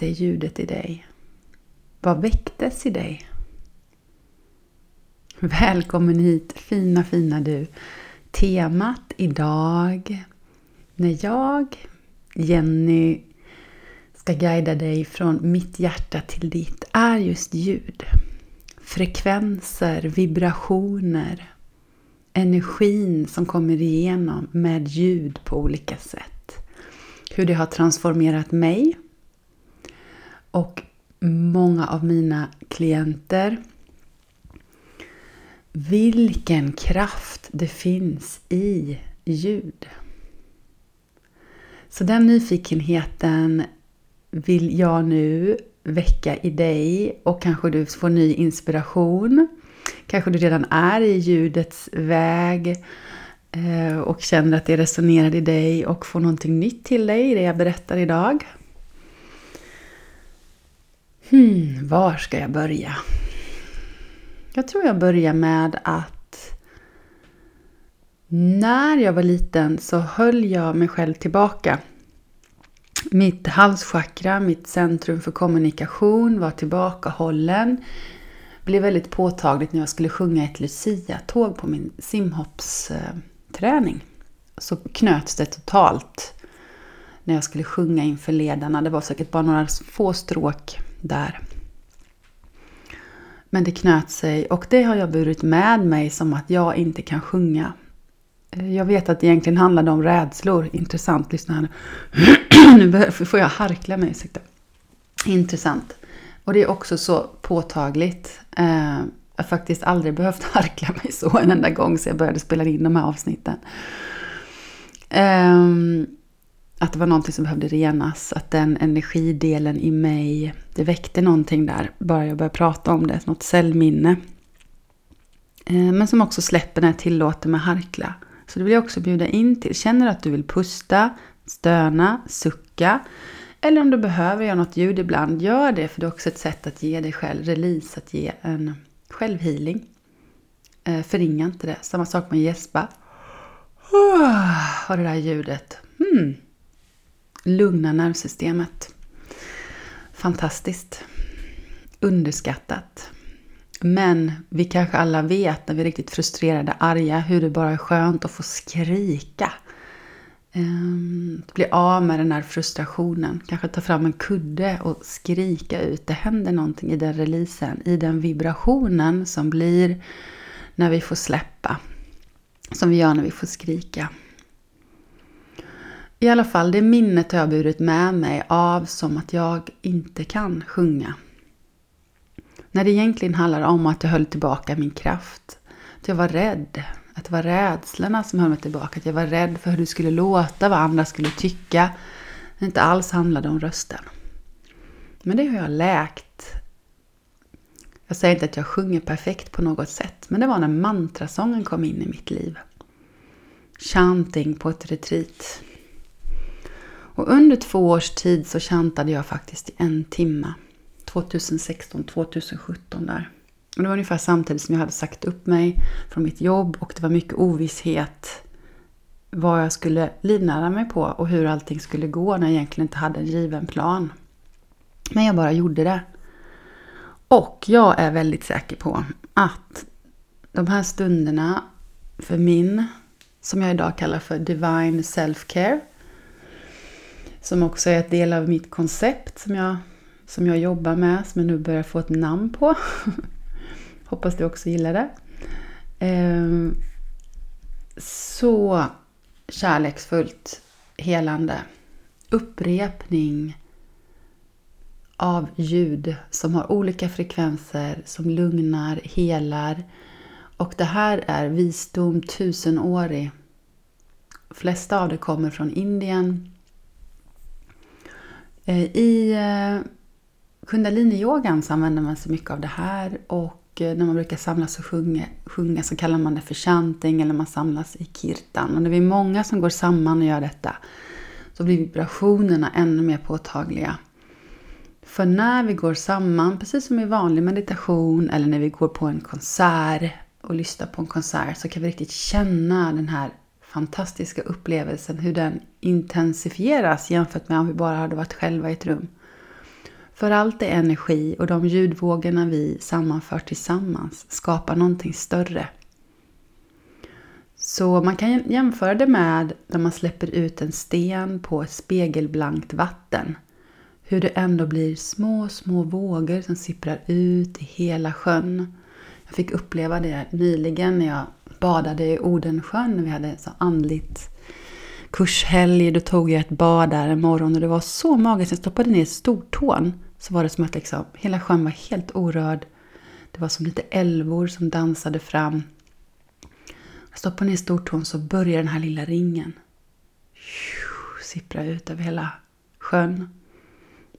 Hur det ljudet i dig? Vad väcktes i dig? Välkommen hit fina fina du. Temat idag när jag, Jenny, ska guida dig från mitt hjärta till ditt är just ljud. Frekvenser, vibrationer, energin som kommer igenom med ljud på olika sätt. Hur det har transformerat mig och många av mina klienter. Vilken kraft det finns i ljud. Så den nyfikenheten vill jag nu väcka i dig och kanske du får ny inspiration. Kanske du redan är i ljudets väg eh, och känner att det resonerar i dig och får någonting nytt till dig i det jag berättar idag. Hmm, var ska jag börja? Jag tror jag börjar med att när jag var liten så höll jag mig själv tillbaka. Mitt halschakra, mitt centrum för kommunikation var tillbakahållen. Det blev väldigt påtagligt när jag skulle sjunga ett Lucia-tåg på min simhoppsträning. Så knöts det totalt när jag skulle sjunga inför ledarna. Det var säkert bara några få stråk där. Men det knöt sig och det har jag burit med mig som att jag inte kan sjunga. Eh, jag vet att det egentligen handlade om rädslor. Intressant, lyssna här nu. nu får jag harkla mig, ursäkta. Intressant. Och det är också så påtagligt. Eh, jag har faktiskt aldrig behövt harkla mig så en enda gång så jag började spela in de här avsnitten. Ehm, att det var någonting som behövde renas, att den energidelen i mig, det väckte någonting där, bara jag började prata om det, något cellminne. Eh, men som också släpper när jag tillåter mig harkla. Så det vill jag också bjuda in till. Känner du att du vill pusta, stöna, sucka, eller om du behöver göra något ljud ibland, gör det för det är också ett sätt att ge dig själv release, att ge en självhealing. Eh, förringa inte det. Samma sak med gäspa. Och det där ljudet. Hmm lugna nervsystemet. Fantastiskt. Underskattat. Men vi kanske alla vet när vi är riktigt frustrerade, arga, hur det bara är skönt att få skrika. Ehm, att bli av med den här frustrationen. Kanske ta fram en kudde och skrika ut. Det händer någonting i den releasen, i den vibrationen som blir när vi får släppa. Som vi gör när vi får skrika. I alla fall, det minnet har jag burit med mig av som att jag inte kan sjunga. När det egentligen handlar om att jag höll tillbaka min kraft. Att jag var rädd. Att det var rädslorna som höll mig tillbaka. Att jag var rädd för hur det skulle låta, vad andra skulle tycka. Det inte alls handlade om rösten. Men det har jag läkt. Jag säger inte att jag sjunger perfekt på något sätt, men det var när mantrasången kom in i mitt liv. Chanting på ett retreat. Och under två års tid så chantade jag faktiskt i en timme. 2016, 2017 där. Och det var ungefär samtidigt som jag hade sagt upp mig från mitt jobb och det var mycket ovisshet vad jag skulle livnära mig på och hur allting skulle gå när jag egentligen inte hade en given plan. Men jag bara gjorde det. Och jag är väldigt säker på att de här stunderna för min, som jag idag kallar för Divine Self-Care, som också är en del av mitt koncept som jag, som jag jobbar med, som jag nu börjar få ett namn på. Hoppas du också gillar det. Ehm, så kärleksfullt, helande. Upprepning av ljud som har olika frekvenser, som lugnar, helar. Och det här är visdom tusenårig. De flesta av det kommer från Indien, Eh, I eh, kundaliniyogan så använder man sig mycket av det här och eh, när man brukar samlas och sjunga, sjunga så kallar man det för chanting eller man samlas i kirtan. Och när vi är många som går samman och gör detta så blir vibrationerna ännu mer påtagliga. För när vi går samman, precis som i vanlig meditation eller när vi går på en konsert och lyssnar på en konsert så kan vi riktigt känna den här fantastiska upplevelsen, hur den intensifieras jämfört med om vi bara hade varit själva i ett rum. För allt är energi och de ljudvågorna vi sammanför tillsammans skapar någonting större. Så man kan jämföra det med när man släpper ut en sten på ett spegelblankt vatten. Hur det ändå blir små, små vågor som sipprar ut i hela sjön. Jag fick uppleva det nyligen när jag badade i Odensjön. Vi hade så andligt kurshelg. Då tog jag ett bad där en morgon och det var så magiskt. Jag stoppade ner stortån så var det som att liksom, hela sjön var helt orörd. Det var som lite älvor som dansade fram. Jag stoppade ner stortån så började den här lilla ringen sippra ut över hela sjön.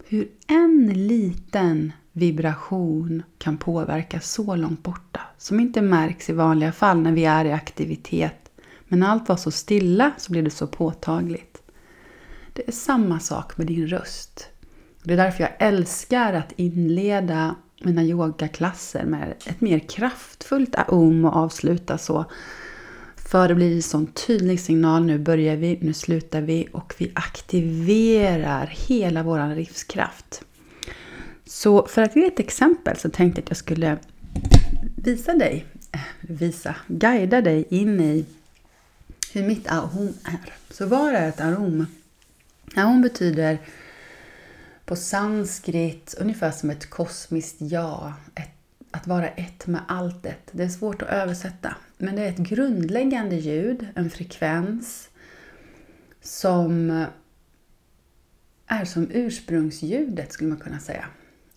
Hur en liten vibration kan påverka så långt borta, som inte märks i vanliga fall när vi är i aktivitet. Men när allt var så stilla så blev det så påtagligt. Det är samma sak med din röst. Det är därför jag älskar att inleda mina yogaklasser med ett mer kraftfullt aum och avsluta så. För det blir en sån tydlig signal, nu börjar vi, nu slutar vi och vi aktiverar hela vår livskraft. Så för att ge ett exempel så tänkte jag att jag skulle visa dig, eh, visa, guida dig in i hur mitt ahom är. Så vad är ett arom? Ahom betyder på sanskrit ungefär som ett kosmiskt ja. Ett, att vara ett med alltet. Det är svårt att översätta. Men det är ett grundläggande ljud, en frekvens som är som ursprungsljudet skulle man kunna säga.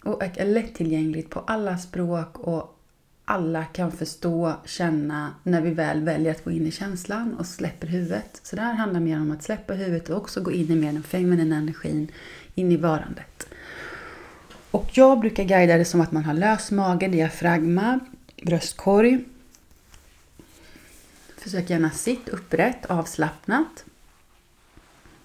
Och är lättillgängligt på alla språk och alla kan förstå, känna när vi väl väljer att gå in i känslan och släpper huvudet. Så det här handlar mer om att släppa huvudet och också gå in i mer den feminina energin in i varandet. Och jag brukar guida det som att man har lös mage, diafragma, bröstkorg. Försök gärna sitt upprätt, avslappnat.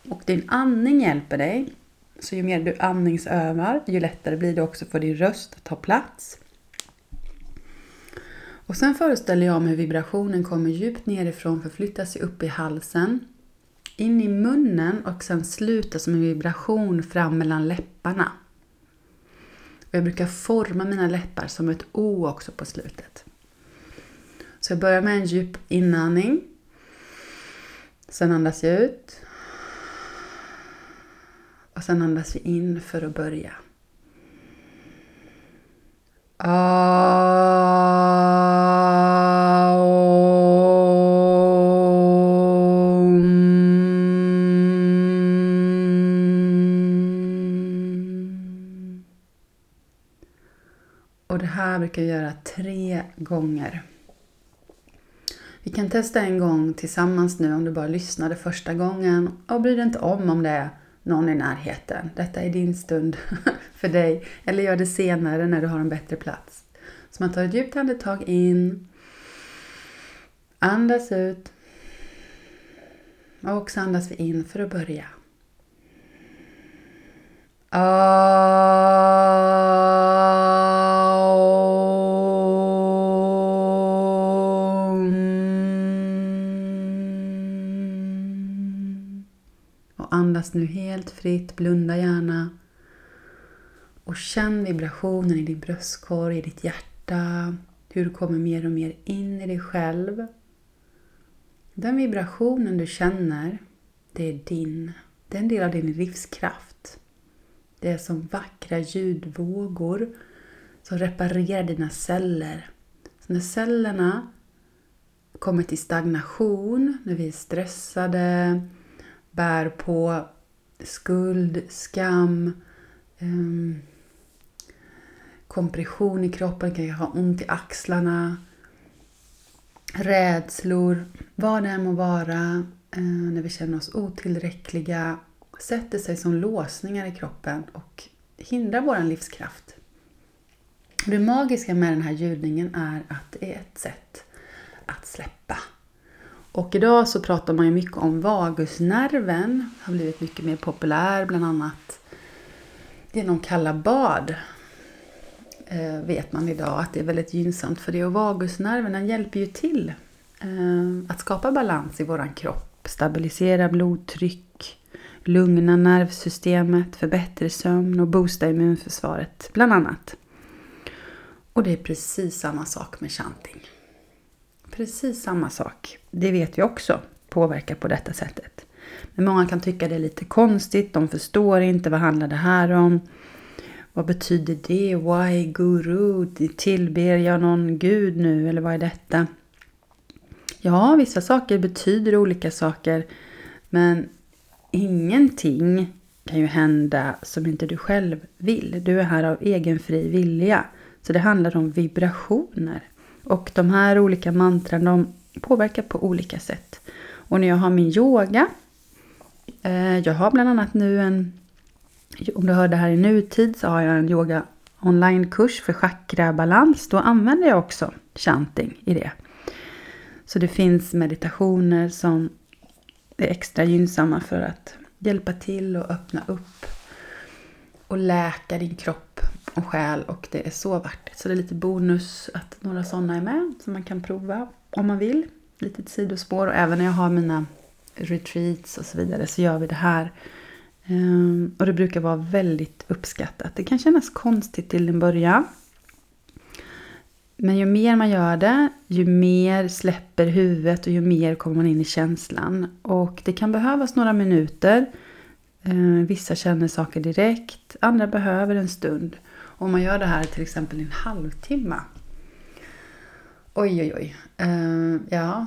Och din andning hjälper dig. Så ju mer du andningsövar, ju lättare blir det också för din röst att ta plats. Och sen föreställer jag mig hur vibrationen kommer djupt nerifrån, förflyttar sig upp i halsen in i munnen och sen sluta som en vibration fram mellan läpparna. Och jag brukar forma mina läppar som ett O också på slutet. Så jag börjar med en djup inandning. Sen andas jag ut. Och sen andas vi in för att börja. Och det här brukar vi göra tre gånger. Vi kan testa en gång tillsammans nu om du bara lyssnade första gången och bryr dig inte om om det är någon i närheten. Detta är din stund för dig. Eller gör det senare när du har en bättre plats. Så man tar ett djupt andetag in. Andas ut. Och så andas vi in för att börja. Ah. Andas nu helt fritt, blunda gärna. Och känn vibrationen i din bröstkorg, i ditt hjärta. Hur du kommer mer och mer in i dig själv. Den vibrationen du känner, det är din. Det är en del av din livskraft. Det är som vackra ljudvågor som reparerar dina celler. Så när cellerna kommer till stagnation, när vi är stressade, bär på skuld, skam, um, kompression i kroppen, kan ha ont i axlarna, rädslor, vad det än må vara, uh, när vi känner oss otillräckliga, sätter sig som låsningar i kroppen och hindrar vår livskraft. Det magiska med den här ljudningen är att det är ett sätt att släppa. Och idag så pratar man ju mycket om vagusnerven, har blivit mycket mer populär bland annat genom kalla bad. Eh, vet man idag att det är väldigt gynnsamt för det och vagusnerven den hjälper ju till eh, att skapa balans i våran kropp, stabilisera blodtryck, lugna nervsystemet, förbättra sömn och boosta immunförsvaret, bland annat. Och det är precis samma sak med chanting. Precis samma sak. Det vet vi också påverkar på detta sättet. Men många kan tycka det är lite konstigt, de förstår inte vad handlar det här om. Vad betyder det? Why guru? Tillber jag någon gud nu eller vad är detta? Ja, vissa saker betyder olika saker. Men ingenting kan ju hända som inte du själv vill. Du är här av egen fri vilja. Så det handlar om vibrationer. Och de här olika mantran de påverkar på olika sätt. Och när jag har min yoga. Eh, jag har bland annat nu en, om du hör det här i nutid så har jag en yoga onlinekurs för chakrabalans. Då använder jag också chanting i det. Så det finns meditationer som är extra gynnsamma för att hjälpa till och öppna upp och läka din kropp och själ och det är så vackert. Så det är lite bonus att några sådana är med som man kan prova om man vill. Litet sidospår och även när jag har mina retreats och så vidare så gör vi det här. Ehm, och det brukar vara väldigt uppskattat. Det kan kännas konstigt till en början. Men ju mer man gör det, ju mer släpper huvudet och ju mer kommer man in i känslan. Och det kan behövas några minuter. Ehm, vissa känner saker direkt, andra behöver en stund. Om man gör det här till exempel i en halvtimme. Oj, oj, oj. Uh, ja,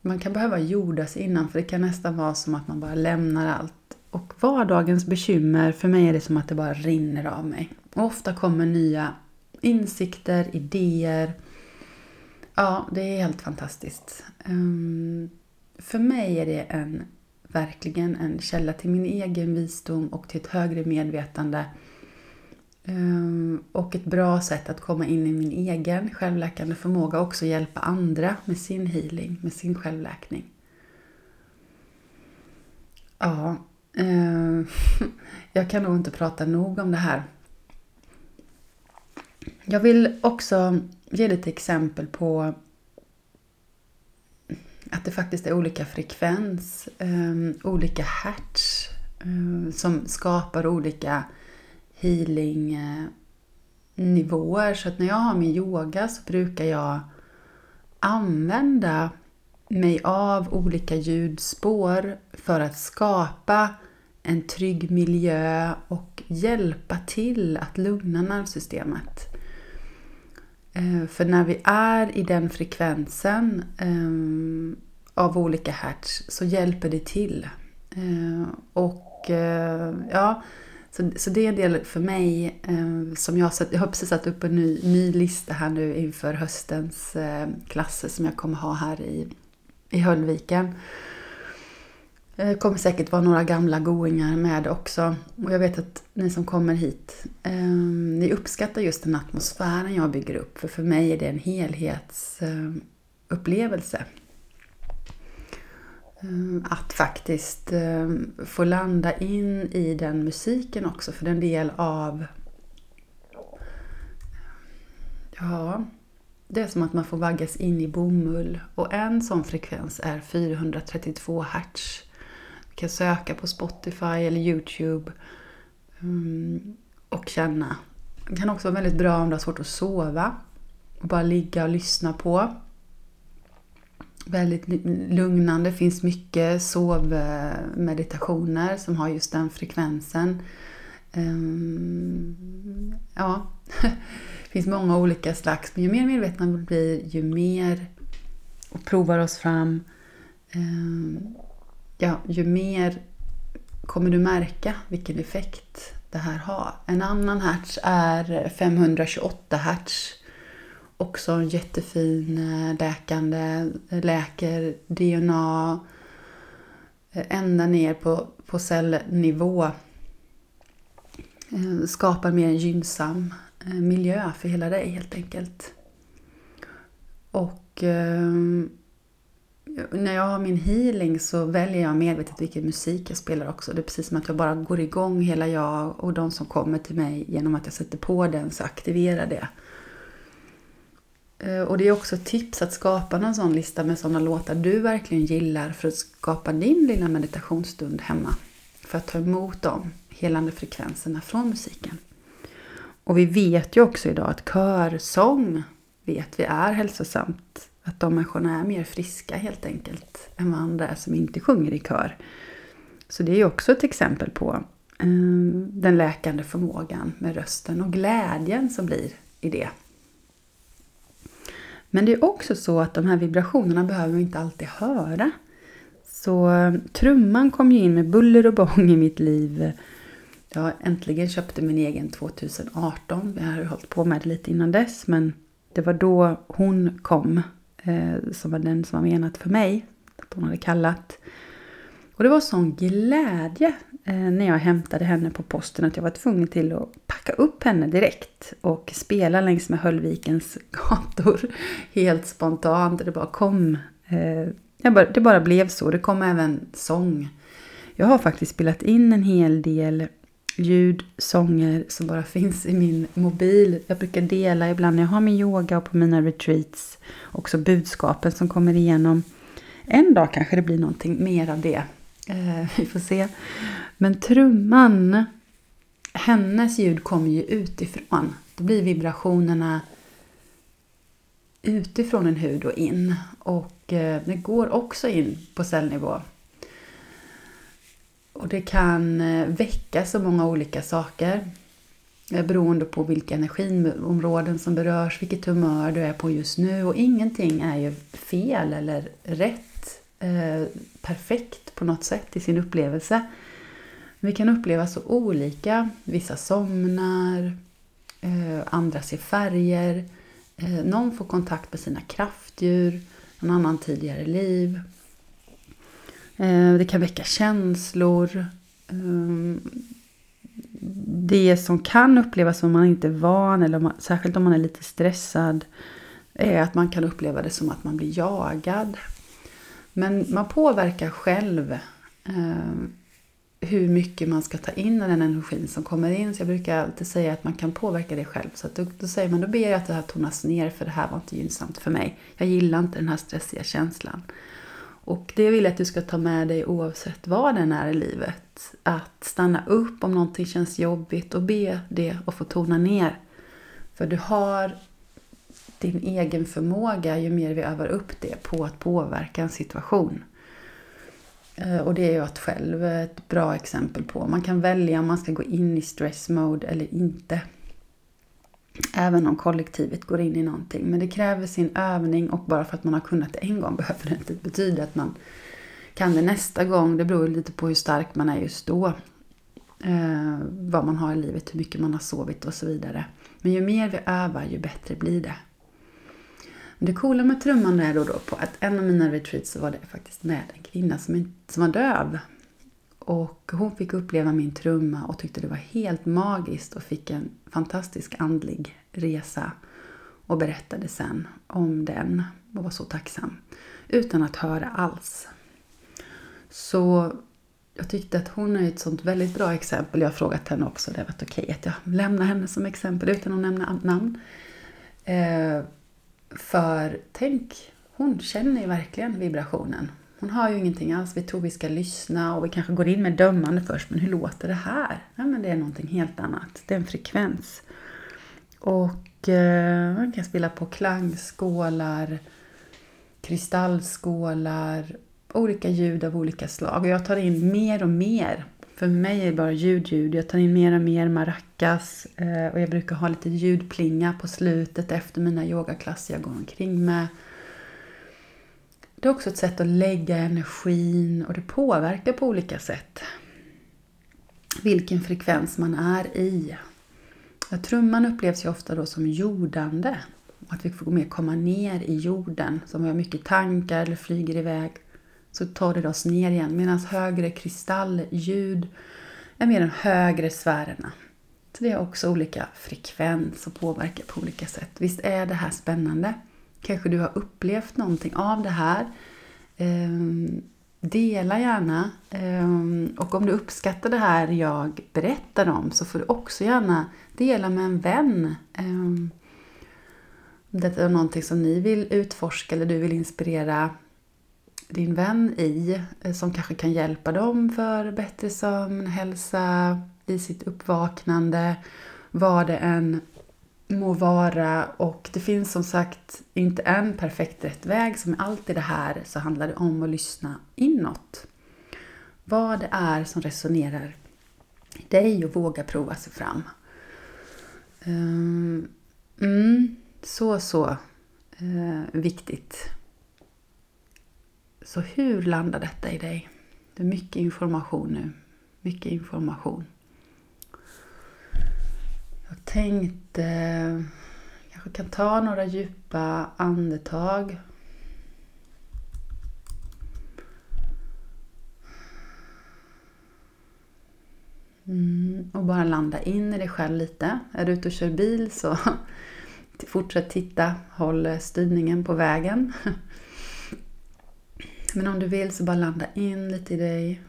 man kan behöva jordas innan för det kan nästan vara som att man bara lämnar allt. Och vardagens bekymmer, för mig är det som att det bara rinner av mig. Och ofta kommer nya insikter, idéer. Ja, det är helt fantastiskt. Um, för mig är det en, verkligen en källa till min egen visdom och till ett högre medvetande Ehm, och ett bra sätt att komma in i min egen självläkande förmåga och också hjälpa andra med sin healing, med sin självläkning. Ja, eh, jag kan nog inte prata nog om det här. Jag vill också ge lite exempel på att det faktiskt är olika frekvens, eh, olika hertz ehm, som skapar olika healing-nivåer. Eh, så att när jag har min yoga så brukar jag använda mig av olika ljudspår för att skapa en trygg miljö och hjälpa till att lugna nervsystemet. Eh, för när vi är i den frekvensen eh, av olika hertz så hjälper det till. Och ja, så, så det är en del för mig eh, som jag, satt, jag har precis satt upp en ny, ny lista här nu inför höstens eh, klasser som jag kommer ha här i, i Höllviken. Det kommer säkert vara några gamla goingar med också. Och jag vet att ni som kommer hit, eh, ni uppskattar just den atmosfären jag bygger upp. För för mig är det en helhetsupplevelse. Eh, Mm, att faktiskt ehm, få landa in i den musiken också, för det är en del av... Ja, det är som att man får vaggas in i bomull. Och en sån frekvens är 432 Hz. Du kan söka på Spotify eller Youtube mm, och känna. Det kan också vara väldigt bra om du har svårt att sova. Och bara ligga och lyssna på väldigt lugnande. Det finns mycket sovmeditationer som har just den frekvensen. Ehm, ja, det finns många olika slags. Men ju mer medvetna vi blir, ju mer och provar oss fram, ehm, ja, ju mer kommer du märka vilken effekt det här har. En annan hertz är 528 hertz också en jättefin eh, läkande, eh, läker DNA eh, ända ner på, på cellnivå. Skapar mer en gynnsam miljö för hela dig helt enkelt. Och när jag har min healing så väljer jag medvetet vilken musik jag spelar också. Det är precis som att jag bara går igång hela jag och de som kommer till mig genom att jag sätter på den så aktiverar det. Eh, och det är också ett tips att skapa någon sån lista med sådana låtar du verkligen gillar för att skapa din lilla meditationsstund hemma. För att ta emot de helande frekvenserna från musiken. Och vi vet ju också idag att körsång vet vi är hälsosamt. Att de människorna är mer friska helt enkelt än vad andra är som inte sjunger i kör. Så det är ju också ett exempel på eh, den läkande förmågan med rösten och glädjen som blir i det. Men det är också så att de här vibrationerna behöver vi inte alltid höra. Så eh, trumman kom ju in med buller och bång i mitt liv. Jag äntligen köpte min egen 2018. Jag har hållit på med det lite innan dess men det var då hon kom. Eh, som var den som var menat för mig. Att hon hade kallat. Och det var sån glädje eh, när jag hämtade henne på posten att jag var tvungen till att packa upp henne direkt och spela längs med Höllvikens gator helt spontant. Det bara kom. Eh, det bara blev så. Det kom även sång. Jag har faktiskt spelat in en hel del ljud, sånger som bara finns i min mobil. Jag brukar dela ibland när jag har min yoga och på mina retreats. Också budskapen som kommer igenom. En dag kanske det blir någonting mer av det. Eh, vi får se. Men trumman, hennes ljud kommer ju utifrån. Då blir vibrationerna utifrån en hud och in. Och eh, det går också in på cellnivå. Och det kan eh, väcka så många olika saker. Eh, beroende på vilka energiområden som berörs, vilket humör du är på just nu. Och ingenting är ju fel eller rätt, eh, perfekt på något sätt i sin upplevelse. Vi kan uppleva så olika. Vissa somnar, eh, andra ser färger. Eh, någon får kontakt med sina kraftdjur, någon annan tidigare liv. Eh, det kan väcka känslor. Det som kan upplevas om man inte är van, eller om man, särskilt om man är lite stressad, är att man kan uppleva det som att man blir jagad. Men man påverkar själv eh, hur mycket man ska ta in av den energin som kommer in. Så jag brukar alltid säga att man kan påverka det själv. Så då, då, säger man, då ber jag att det här tonas ner för det här var inte gynnsamt för mig. Jag gillar inte den här stressiga känslan. Och det vill jag att du ska ta med dig oavsett vad den är i livet. Att stanna upp om någonting känns jobbigt och be det och få tona ner. För du har din egen förmåga ju mer vi övar upp det på att påverka en situation. Eh, och det är jag själv ett bra exempel på. Man kan välja om man ska gå in i stress mode eller inte. Även om kollektivet går in i någonting. Men det kräver sin övning och bara för att man har kunnat det en gång behöver det inte betyda att man kan det nästa gång. Det beror lite på hur stark man är just då. Eh, vad man har i livet, hur mycket man har sovit och så vidare. Men ju mer vi övar ju bättre blir det. Det coola med trumman är då, då på att en av mina retreats så var det faktiskt med en kvinna som, som var döv. Och hon fick uppleva min trumma och tyckte det var helt magiskt och fick en fantastisk andlig resa. Och berättade sen om den och var så tacksam. Utan att höra alls. Så jag tyckte att hon är ett sånt väldigt bra exempel. Jag har frågat henne också, det har varit okej att jag lämnar henne som exempel utan att nämna namn. Eh, för tänk, hon känner ju verkligen vibrationen. Hon har ju ingenting alls. Vi tror vi ska lyssna och vi kanske går in med dömande först. Men hur låter det här? Ja, men det är någonting helt annat. Det är en frekvens. Och eh, man kan spela på klangskålar, kristallskålar, olika ljud av olika slag. Och jag tar in mer och mer. För mig är det bara ljud, ljud. Jag tar in mer och mer maracas. Eh, och jag brukar ha lite ljudplinga på slutet efter mina yogaklasser jag går omkring med. Det är också ett sätt att lägga energin och det påverkar på olika sätt vilken frekvens man är i. Trumman upplevs ju ofta då som jordande. Att vi får mer komma ner i jorden. Så om vi har mycket tankar eller flyger iväg så tar det oss ner igen. Medan högre kristallljud är mer de högre sfärerna. Så det är också olika frekvens och påverkar på olika sätt. Visst är det här spännande? Kanske du har upplevt någonting av det här. Ehm, dela gärna. Ehm, och om du uppskattar det här jag berättar om så får du också gärna dela med en vän. Ehm, detta är någonting som ni vill utforska eller du vill inspirera din vän i, eh, som kanske kan hjälpa dem för bättre sömn, hälsa, i sitt uppvaknande, vad det än må vara. Och det finns som sagt inte en perfekt rätt väg. Som alltid det här så handlar det om att lyssna inåt. Vad det är som resonerar i dig och våga prova sig fram. Ehm, mm, så, så eh, viktigt. Så hur landar detta i dig? Det är mycket information nu. Mycket information. Jag tänkte kanske kan ta några djupa andetag. Mm, och bara landa in i dig själv lite. Är du ute och kör bil så fortsätt titta, håll styrningen på vägen. Men om du vill så bara landa in lite i dig.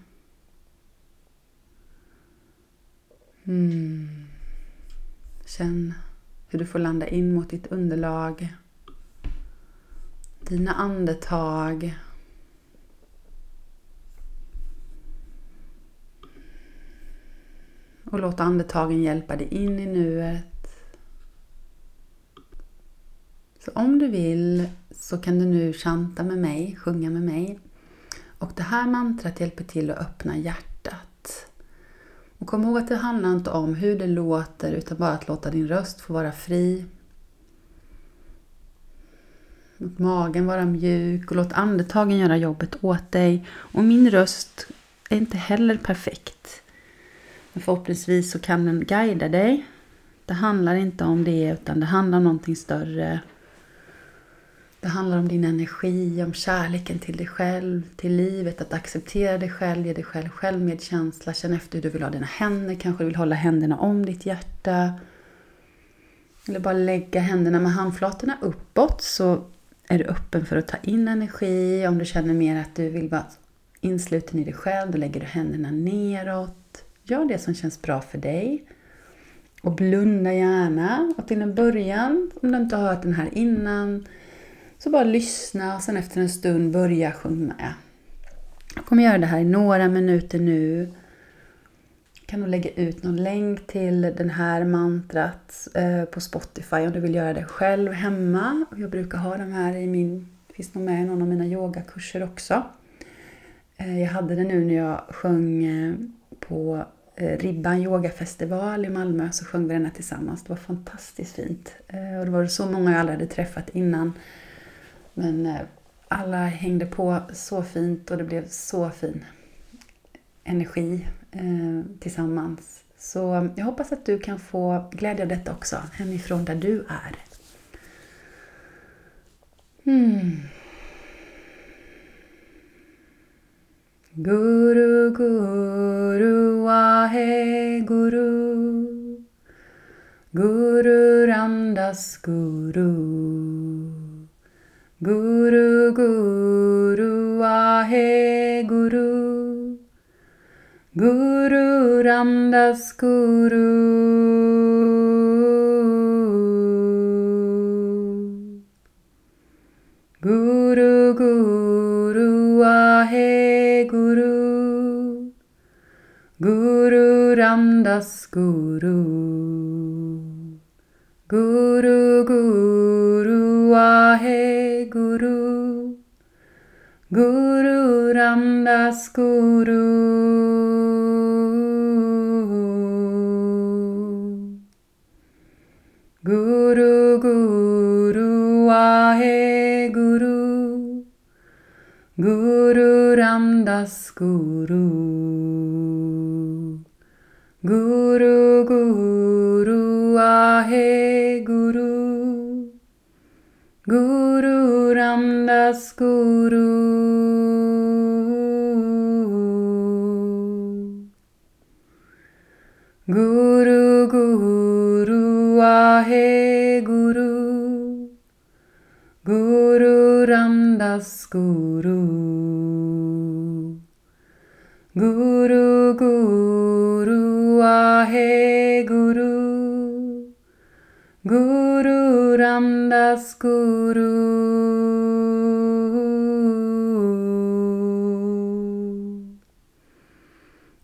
Mm. Känn hur du får landa in mot ditt underlag. Dina andetag. Och låt andetagen hjälpa dig in i nuet. Så om du vill så kan du nu chanta med mig, sjunga med mig. Och det här mantrat hjälper till att öppna hjärtat. Och kom ihåg att det handlar inte om hur det låter utan bara att låta din röst få vara fri. Låt magen vara mjuk och låt andetagen göra jobbet åt dig. Och min röst är inte heller perfekt. Men förhoppningsvis så kan den guida dig. Det handlar inte om det utan det handlar om någonting större. Det handlar om din energi, om kärleken till dig själv, till livet, att acceptera dig själv, ge dig själv självmedkänsla, känna efter hur du vill ha dina händer, kanske du vill hålla händerna om ditt hjärta. Eller bara lägga händerna med handflatorna uppåt så är du öppen för att ta in energi. Om du känner mer att du vill vara insluten i dig själv, då lägger du händerna neråt. Gör det som känns bra för dig. Och blunda gärna. Och till en början, om du inte har hört den här innan, så bara lyssna och sen efter en stund börja sjunga. Jag kommer göra det här i några minuter nu. Jag kan nog lägga ut någon länk till den här mantrat eh, på Spotify om du vill göra det själv hemma. Jag brukar ha de här i min, finns nog med i någon av mina yogakurser också. Eh, jag hade det nu när jag sjöng eh, på Ribban yogafestival i Malmö så sjöng vi den här tillsammans. Det var fantastiskt fint. Och det var så många jag aldrig hade träffat innan men eh, alla hängde på så fint och det blev så fin energi eh, tillsammans. Så jag hoppas att du kan få glädje av detta också hemifrån där du är. Hmm. Guru Guru Ahe Guru Guru Ramdas Guru Guru Guru Ahe Guru. Guru Ramdas Guru. Guru Guru Ahe Guru. Guru Ramdas Guru. Guru Guru Ramdas Guru Guru Guru Ahe Guru Guru Ramdas Guru Guru Guru Ahe Guru Guru Guru Guru Guru Ahe Guru. Guru Ramdas Guru. Guru Guru Ahe Guru Guru Ram Ramdas Guru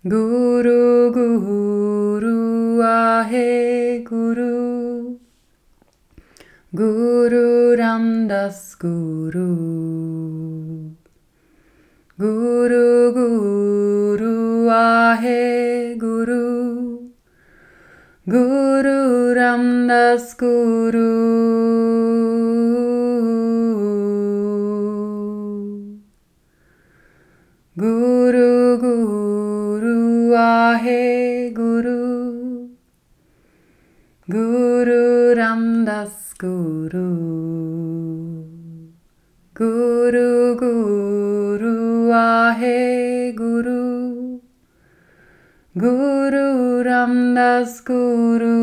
Guru Guru Ahe Guru. Guru Ramdas Guru Guru Guru Ahe Guru. Guru Ramdas Guru. Guru Guru Ahe Guru. Guru Ramdas Guru. Guru Guru Ahe Guru. Guru Ramdas Guru.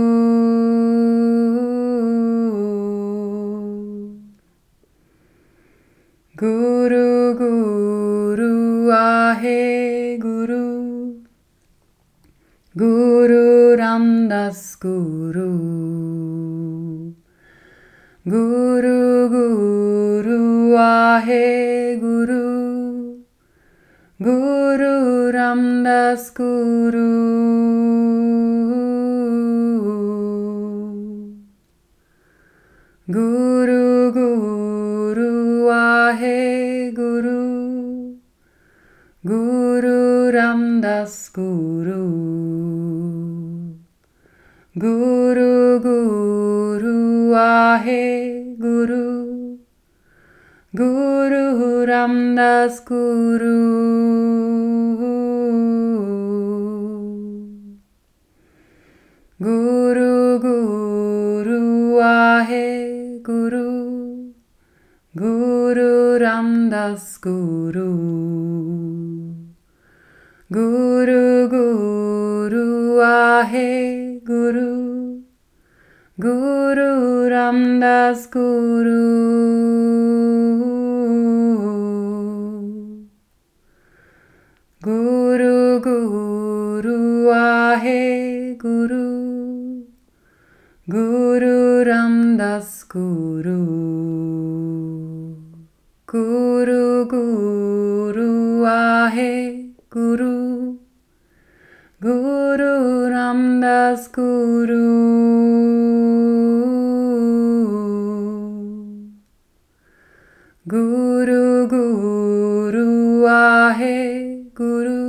Guru Guru Ahe Guru. Guru Ramdas Guru. Guru Guru Ahe Guru Ramdas Guru. Guru Guru Ahe Guru. Guru Ramdas Guru. Guru Guru Ahe Guru. Guru Ramdas Guru Guru Guru Ahe Guru. Guru Ramdas Guru. Guru Guru Ahe Guru. Guru Ramdas Guru. Guru Guru Ahe Guru Guru Ramdas Guru. Guru Guru Ahe Guru. Guru Ramdas Guru. Guru Guru Ahe Guru.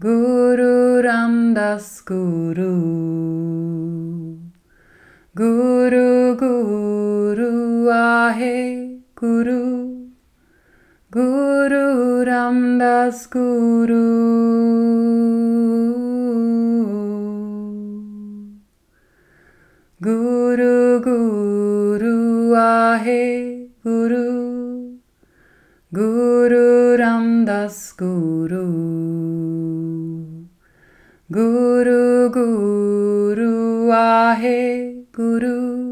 Guru Ramdas Guru हे गुरु गुरु रामदास गुरु गुरु गुरु आहे गुरु गुरु रामदास गुरु गुरु गुरु आहे गुरु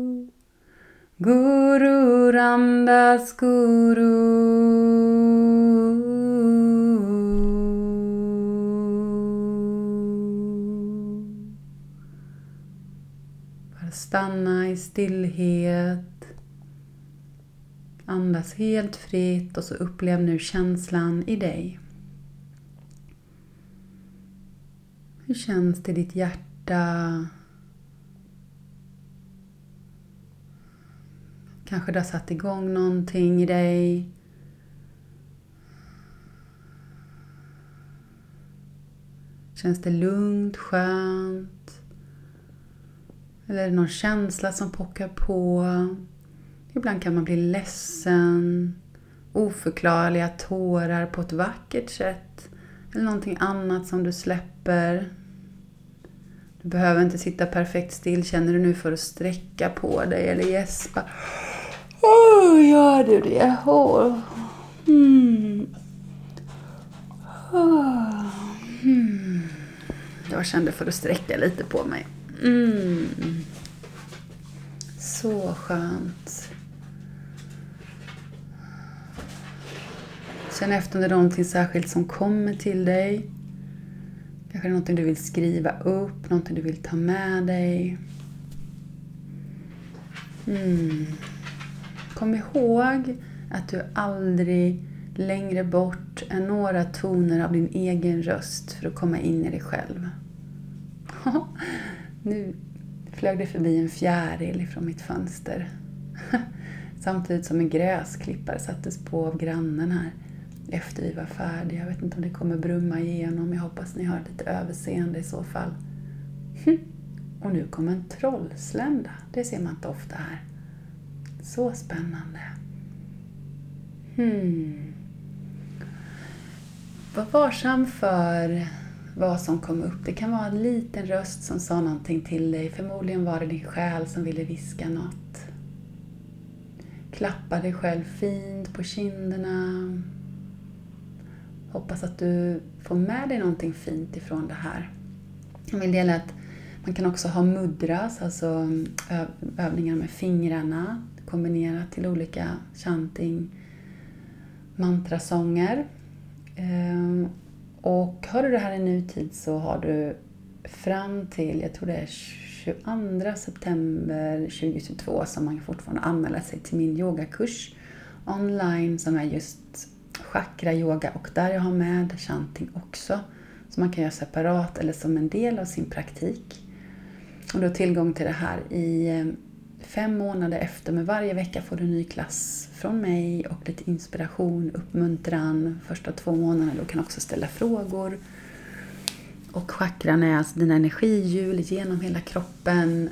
Guru Ramdas Guru Bara stanna i stillhet Andas helt fritt och så upplev nu känslan i dig. Hur känns det i ditt hjärta? Kanske det har satt igång någonting i dig. Känns det lugnt, skönt? Eller är det någon känsla som pockar på? Ibland kan man bli ledsen, oförklarliga tårar på ett vackert sätt. Eller någonting annat som du släpper. Du behöver inte sitta perfekt still. Känner du nu för att sträcka på dig eller gäspa? Oh, gör du det? Oh. Mm. Oh. Mm. Jag kände för att sträcka lite på mig. Mm. Så skönt. Känn efter om det är någonting särskilt som kommer till dig. Kanske det är någonting du vill skriva upp, någonting du vill ta med dig. Mm. Kom ihåg att du aldrig längre bort än några toner av din egen röst för att komma in i dig själv. nu flög det förbi en fjäril ifrån mitt fönster. Samtidigt som en gräsklippare sattes på av grannen här efter vi var färdiga. Jag vet inte om det kommer brumma igenom. Jag hoppas ni har lite överseende i så fall. Och nu kom en trollslända. Det ser man inte ofta här. Så spännande. Hmm. Var varsam för vad som kom upp. Det kan vara en liten röst som sa någonting till dig. Förmodligen var det din själ som ville viska något. Klappa dig själv fint på kinderna. Hoppas att du får med dig någonting fint ifrån det här. Jag vill dela att man kan också ha mudras, alltså övningar med fingrarna kombinerat till olika chanting mantrasånger. Ehm, och har du det här i nutid så har du fram till, jag tror det är 22 september 2022 som man fortfarande anmäla sig till min yogakurs online som är just chakra-yoga och där jag har med chanting också. Som man kan göra separat eller som en del av sin praktik. Och du har tillgång till det här i ehm, fem månader efter. Men varje vecka får du en ny klass från mig och lite inspiration, uppmuntran första två månaderna. Du kan också ställa frågor. Och chakran är alltså dina energihjul genom hela kroppen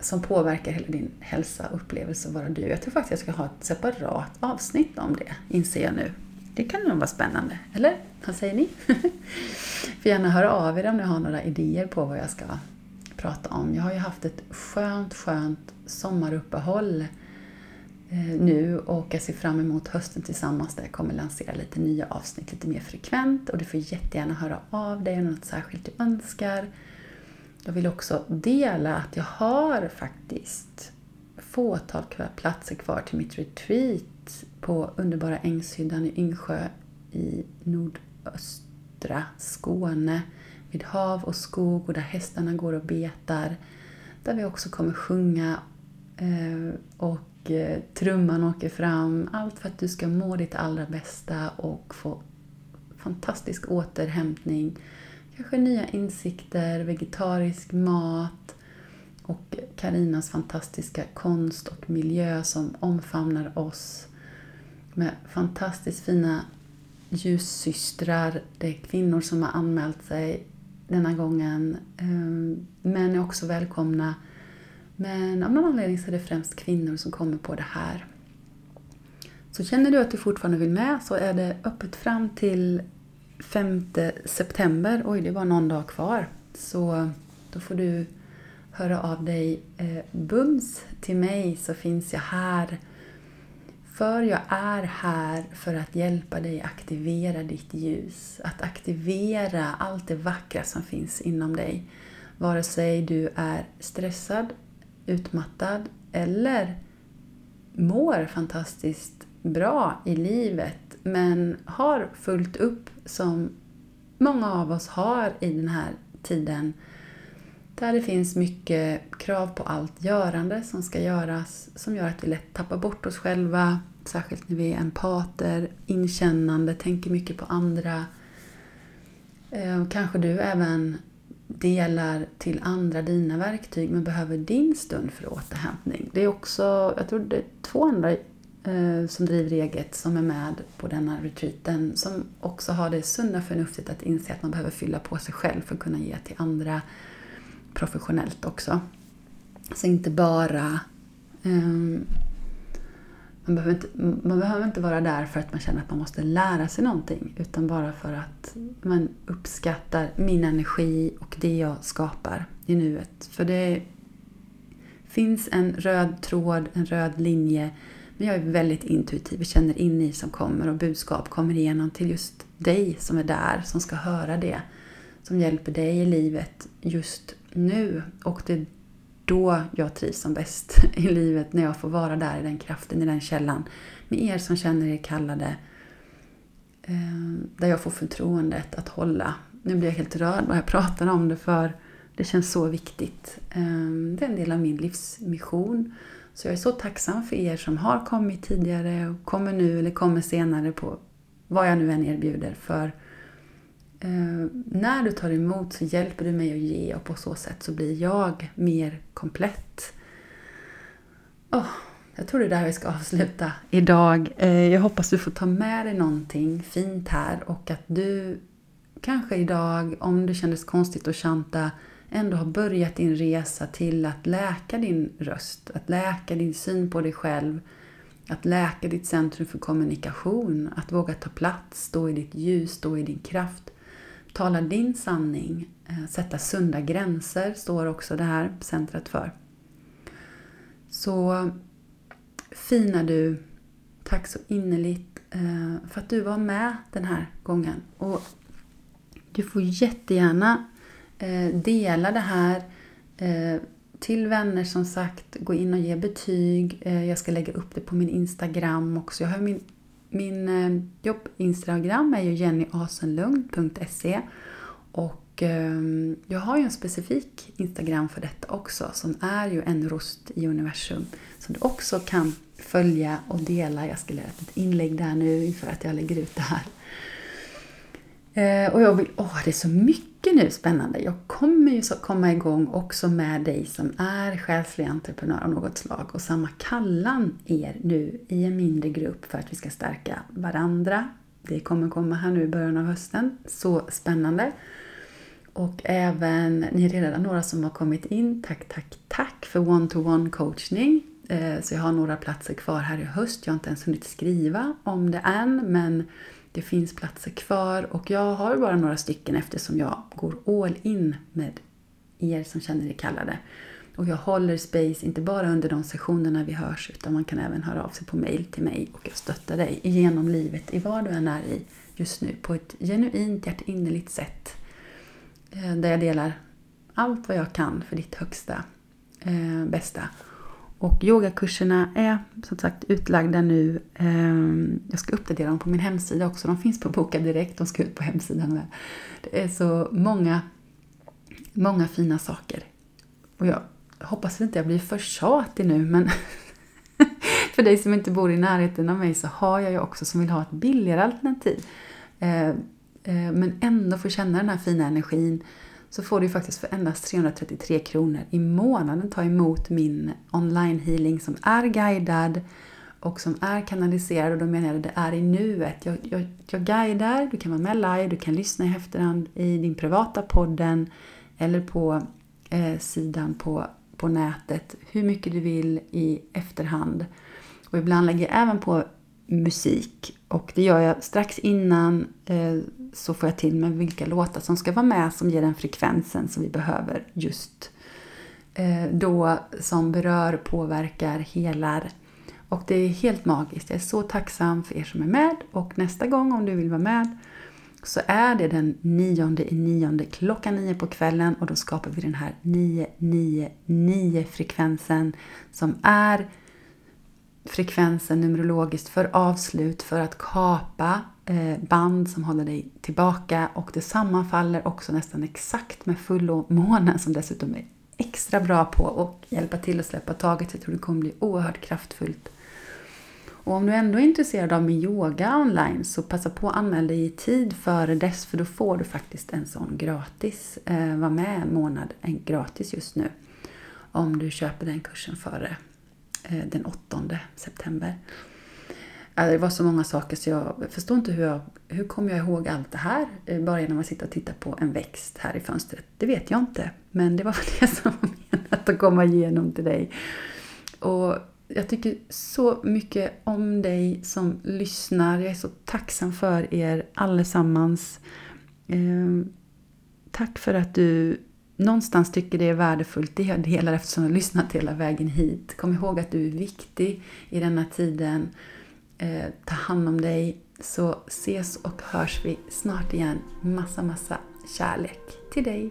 som påverkar hela din hälsa, upplevelse och vara du. Jag tror faktiskt jag ska ha ett separat avsnitt om det, inser jag nu. Det kan nog vara spännande, eller? Vad säger ni? Får gärna höra av er om ni har några idéer på vad jag ska prata om. Jag har ju haft ett skönt, skönt sommaruppehåll eh, nu och jag ser fram emot hösten tillsammans där jag kommer lansera lite nya avsnitt lite mer frekvent och du får jättegärna höra av dig om något särskilt du önskar. Jag vill också dela att jag har faktiskt fåtal platser kvar till mitt retreat på underbara Ängshyddan i Yngsjö i nordöstra Skåne vid hav och skog och där hästarna går och betar. Där vi också kommer sjunga eh, och eh, trumman åker fram. Allt för att du ska må ditt allra bästa och få fantastisk återhämtning. Kanske nya insikter, vegetarisk mat och Karinas fantastiska konst och miljö som omfamnar oss med fantastiskt fina ljussystrar. Det är kvinnor som har anmält sig denna gången. Ehm, Män är också välkomna. Men av någon anledning så är det främst kvinnor som kommer på det här. Så känner du att du fortfarande vill med så är det öppet fram till 5 september. Oj, det var någon dag kvar. Så då får du höra av dig eh, bums till mig så finns jag här för jag är här för att hjälpa dig aktivera ditt ljus. Att aktivera allt det vackra som finns inom dig. Vare sig du är stressad, utmattad eller mår fantastiskt bra i livet men har fullt upp som många av oss har i den här tiden där det finns mycket krav på allt görande som ska göras som gör att vi lätt tappar bort oss själva, särskilt när vi är empater, inkännande, tänker mycket på andra. Eh, kanske du även delar till andra dina verktyg men behöver din stund för återhämtning. Det är också, jag tror det är två andra eh, som driver eget som är med på denna retreaten som också har det sunda förnuftet att inse att man behöver fylla på sig själv för att kunna ge till andra professionellt också. Så inte bara um, man, behöver inte, man behöver inte vara där för att man känner att man måste lära sig någonting utan bara för att man uppskattar min energi och det jag skapar i nuet. För det finns en röd tråd, en röd linje men jag är väldigt intuitiv och känner in i som kommer och budskap kommer igenom till just dig som är där, som ska höra det. Som hjälper dig i livet just nu. Och det är då jag trivs som bäst i livet, när jag får vara där i den kraften, i den källan. Med er som känner er kallade. Eh, där jag får förtroendet att hålla. Nu blir jag helt rörd när jag pratar om det för det känns så viktigt. Eh, det är en del av min livsmission Så jag är så tacksam för er som har kommit tidigare och kommer nu eller kommer senare på vad jag nu än erbjuder. För Eh, när du tar emot så hjälper du mig att ge och på så sätt så blir jag mer komplett. Oh, jag tror det är där vi ska avsluta idag. Eh, jag hoppas du får ta med dig någonting fint här och att du kanske idag, om det kändes konstigt att chanta, ändå har börjat din resa till att läka din röst, att läka din syn på dig själv, att läka ditt centrum för kommunikation, att våga ta plats, stå i ditt ljus, stå i din kraft, tala din sanning, eh, sätta sunda gränser, står också det här centret för. Så fina du, tack så innerligt eh, för att du var med den här gången. Och du får jättegärna eh, dela det här till vänner som sagt. Gå in och ge betyg. Jag ska lägga upp det på min Instagram också. Jag har min, min eh, jobb-instagram är ju jennyasenlugn.se och eh, jag har ju en specifik Instagram för detta också som är ju en rost i universum som du också kan följa och dela. Jag ska göra ett inlägg där nu inför att jag lägger ut det här. Eh, och jag vill, åh det är så mycket nu spännande. Jag kommer ju så komma igång också med dig som är själslig entreprenör av något slag och samma kallan er nu i en mindre grupp för att vi ska stärka varandra. Det kommer komma här nu i början av hösten. Så spännande! Och även, ni är redan några som har kommit in. Tack, tack, tack för one-to-one coachning. Eh, så jag har några platser kvar här i höst. Jag har inte ens hunnit skriva om det än, men det finns platser kvar och jag har bara några stycken eftersom jag går all in med er som känner er kallade. Och jag håller space, inte bara under de sessionerna vi hörs, utan man kan även höra av sig på mail till mig och jag stöttar dig genom livet i vad du än är i just nu på ett genuint, hjärtinnerligt sätt. Eh, där jag delar allt vad jag kan för ditt högsta eh, bästa. Och yogakurserna är som sagt utlagda nu. Ehm, jag ska uppdatera dem på min hemsida också. De finns på Boka Direkt, de ska ut på hemsidan. Det är så många, många fina saker. Och jag hoppas att inte jag blir för tjatig nu, men för dig som inte bor i närheten av mig så har jag ju också som vill ha ett billigare alternativ. Ehm, ehm, men ändå få känna den här fina energin så får du faktiskt för endast 333 kronor i månaden ta emot min online healing som är guidad och som är kanaliserad och då menar jag att det är i nuet. Jag, jag, jag guidar, du kan vara med live, du kan lyssna i efterhand i din privata podden eller på eh, sidan på, på nätet hur mycket du vill i efterhand. Och ibland lägger jag även på musik och det gör jag strax innan eh, så får jag till med vilka låtar som ska vara med som ger den frekvensen som vi behöver just eh, då som berör, påverkar, helar. Och det är helt magiskt. Jag är så tacksam för er som är med och nästa gång om du vill vara med så är det den nionde i nionde klockan nio på kvällen och då skapar vi den här 999 frekvensen som är frekvensen numerologiskt för avslut, för att kapa Eh, band som håller dig tillbaka och det sammanfaller också nästan exakt med fullmånen som dessutom är extra bra på att hjälpa till att släppa taget. Jag tror det kommer bli oerhört kraftfullt. Och om du ändå är intresserad av min yoga online så passa på att anmäla dig i tid före dess för då får du faktiskt en sån gratis. Eh, var med en månad en gratis just nu. Om du köper den kursen före Eh, den 8 september. Äh, det var så många saker så jag förstår inte hur jag... Hur kommer jag ihåg allt det här bara genom att sitta och titta på en växt här i fönstret? Det vet jag inte. Men det var det som var menat att komma igenom till dig. Och jag tycker så mycket om dig som lyssnar. Jag är så tacksam för er allesammans. Eh, tack för att du någonstans tycker det är värdefullt, det jag delar eftersom jag har lyssnat hela vägen hit. Kom ihåg att du är viktig i denna tiden. Eh, ta hand om dig så ses och hörs vi snart igen. Massa, massa kärlek till dig.